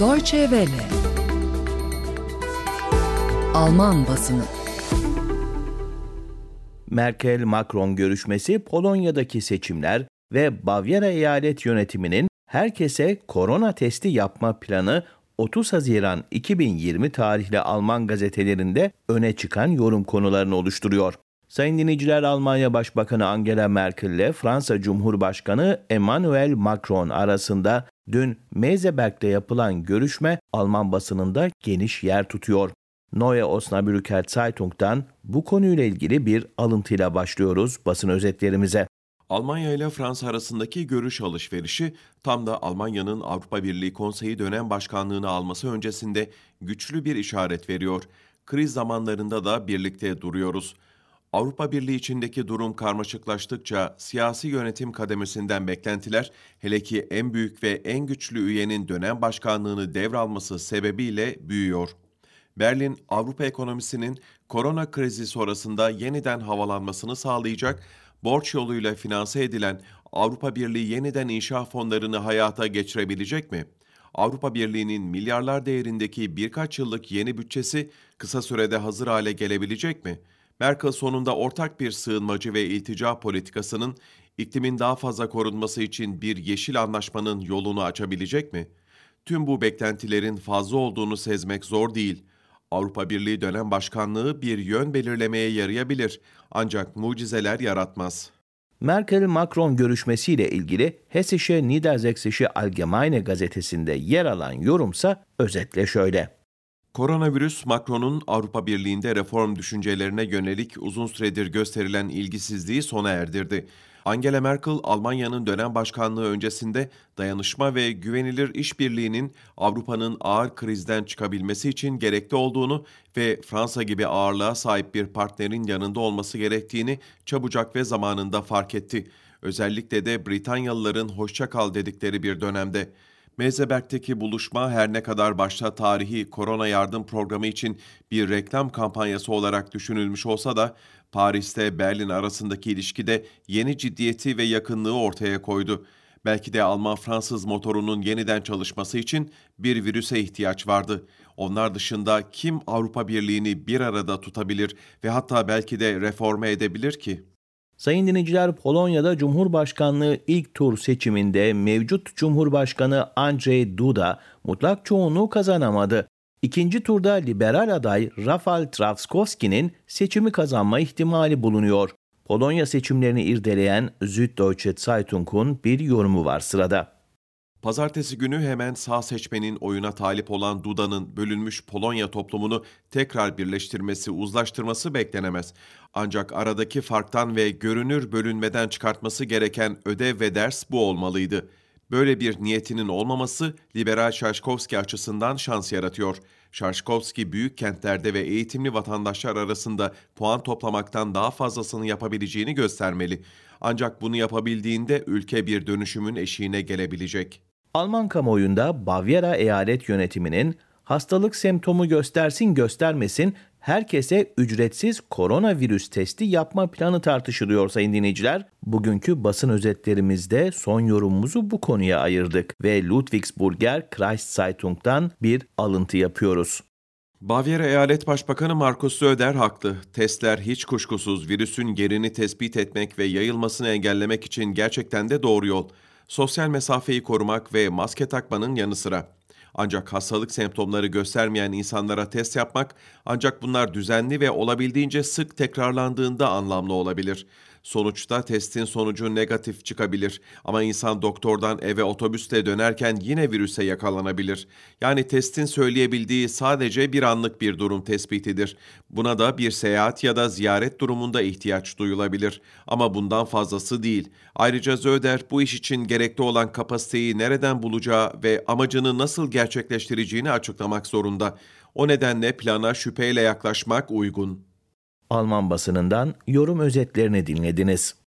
Deutsche Welle Alman basını Merkel-Macron görüşmesi, Polonya'daki seçimler ve Bavyera eyalet yönetiminin herkese korona testi yapma planı 30 Haziran 2020 tarihli Alman gazetelerinde öne çıkan yorum konularını oluşturuyor. Sayın dinleyiciler Almanya Başbakanı Angela Merkel ile Fransa Cumhurbaşkanı Emmanuel Macron arasında dün Meseberg'de yapılan görüşme Alman basınında geniş yer tutuyor. Neue Osnabrücker Zeitung'dan bu konuyla ilgili bir alıntıyla başlıyoruz basın özetlerimize. Almanya ile Fransa arasındaki görüş alışverişi tam da Almanya'nın Avrupa Birliği Konseyi dönem başkanlığını alması öncesinde güçlü bir işaret veriyor. Kriz zamanlarında da birlikte duruyoruz. Avrupa Birliği içindeki durum karmaşıklaştıkça siyasi yönetim kademesinden beklentiler hele ki en büyük ve en güçlü üyenin dönem başkanlığını devralması sebebiyle büyüyor. Berlin, Avrupa ekonomisinin korona krizi sonrasında yeniden havalanmasını sağlayacak, borç yoluyla finanse edilen Avrupa Birliği yeniden inşa fonlarını hayata geçirebilecek mi? Avrupa Birliği'nin milyarlar değerindeki birkaç yıllık yeni bütçesi kısa sürede hazır hale gelebilecek mi? Merkel sonunda ortak bir sığınmacı ve iltica politikasının iklimin daha fazla korunması için bir yeşil anlaşmanın yolunu açabilecek mi? Tüm bu beklentilerin fazla olduğunu sezmek zor değil. Avrupa Birliği dönem başkanlığı bir yön belirlemeye yarayabilir ancak mucizeler yaratmaz. Merkel-Macron görüşmesiyle ilgili Hessische Niedersächsische Allgemeine gazetesinde yer alan yorumsa özetle şöyle. Koronavirüs Macron'un Avrupa Birliği'nde reform düşüncelerine yönelik uzun süredir gösterilen ilgisizliği sona erdirdi. Angela Merkel, Almanya'nın dönem başkanlığı öncesinde dayanışma ve güvenilir işbirliğinin Avrupa'nın ağır krizden çıkabilmesi için gerekli olduğunu ve Fransa gibi ağırlığa sahip bir partnerin yanında olması gerektiğini çabucak ve zamanında fark etti. Özellikle de Britanyalıların hoşça kal dedikleri bir dönemde. Meseberg'teki buluşma her ne kadar başta tarihi korona yardım programı için bir reklam kampanyası olarak düşünülmüş olsa da Paris'te Berlin arasındaki ilişkide yeni ciddiyeti ve yakınlığı ortaya koydu. Belki de Alman-Fransız motorunun yeniden çalışması için bir virüse ihtiyaç vardı. Onlar dışında kim Avrupa Birliği'ni bir arada tutabilir ve hatta belki de reforme edebilir ki? Sayın dinleyiciler Polonya'da Cumhurbaşkanlığı ilk tur seçiminde mevcut Cumhurbaşkanı Andrzej Duda mutlak çoğunluğu kazanamadı. İkinci turda liberal aday Rafal Trzaskowski'nin seçimi kazanma ihtimali bulunuyor. Polonya seçimlerini irdeleyen Süddeutsche Zeitung'un bir yorumu var sırada. Pazartesi günü hemen sağ seçmenin oyuna talip olan Duda'nın bölünmüş Polonya toplumunu tekrar birleştirmesi, uzlaştırması beklenemez. Ancak aradaki farktan ve görünür bölünmeden çıkartması gereken ödev ve ders bu olmalıydı. Böyle bir niyetinin olmaması liberal Şarşkovski açısından şans yaratıyor. Şarşkovski büyük kentlerde ve eğitimli vatandaşlar arasında puan toplamaktan daha fazlasını yapabileceğini göstermeli. Ancak bunu yapabildiğinde ülke bir dönüşümün eşiğine gelebilecek. Alman kamuoyunda Bavyera eyalet yönetiminin hastalık semptomu göstersin göstermesin herkese ücretsiz koronavirüs testi yapma planı tartışılıyor sayın dinleyiciler. Bugünkü basın özetlerimizde son yorumumuzu bu konuya ayırdık ve Ludwigsburger Kreiszeitung,'dan bir alıntı yapıyoruz. Bavyera Eyalet Başbakanı Markus Söder haklı. Testler hiç kuşkusuz virüsün yerini tespit etmek ve yayılmasını engellemek için gerçekten de doğru yol sosyal mesafeyi korumak ve maske takmanın yanı sıra. Ancak hastalık semptomları göstermeyen insanlara test yapmak ancak bunlar düzenli ve olabildiğince sık tekrarlandığında anlamlı olabilir. Sonuçta testin sonucu negatif çıkabilir ama insan doktordan eve otobüste dönerken yine virüse yakalanabilir. Yani testin söyleyebildiği sadece bir anlık bir durum tespitidir. Buna da bir seyahat ya da ziyaret durumunda ihtiyaç duyulabilir ama bundan fazlası değil. Ayrıca Zöder bu iş için gerekli olan kapasiteyi nereden bulacağı ve amacını nasıl gerçekleştireceğini açıklamak zorunda. O nedenle plana şüpheyle yaklaşmak uygun. Alman basınından yorum özetlerini dinlediniz.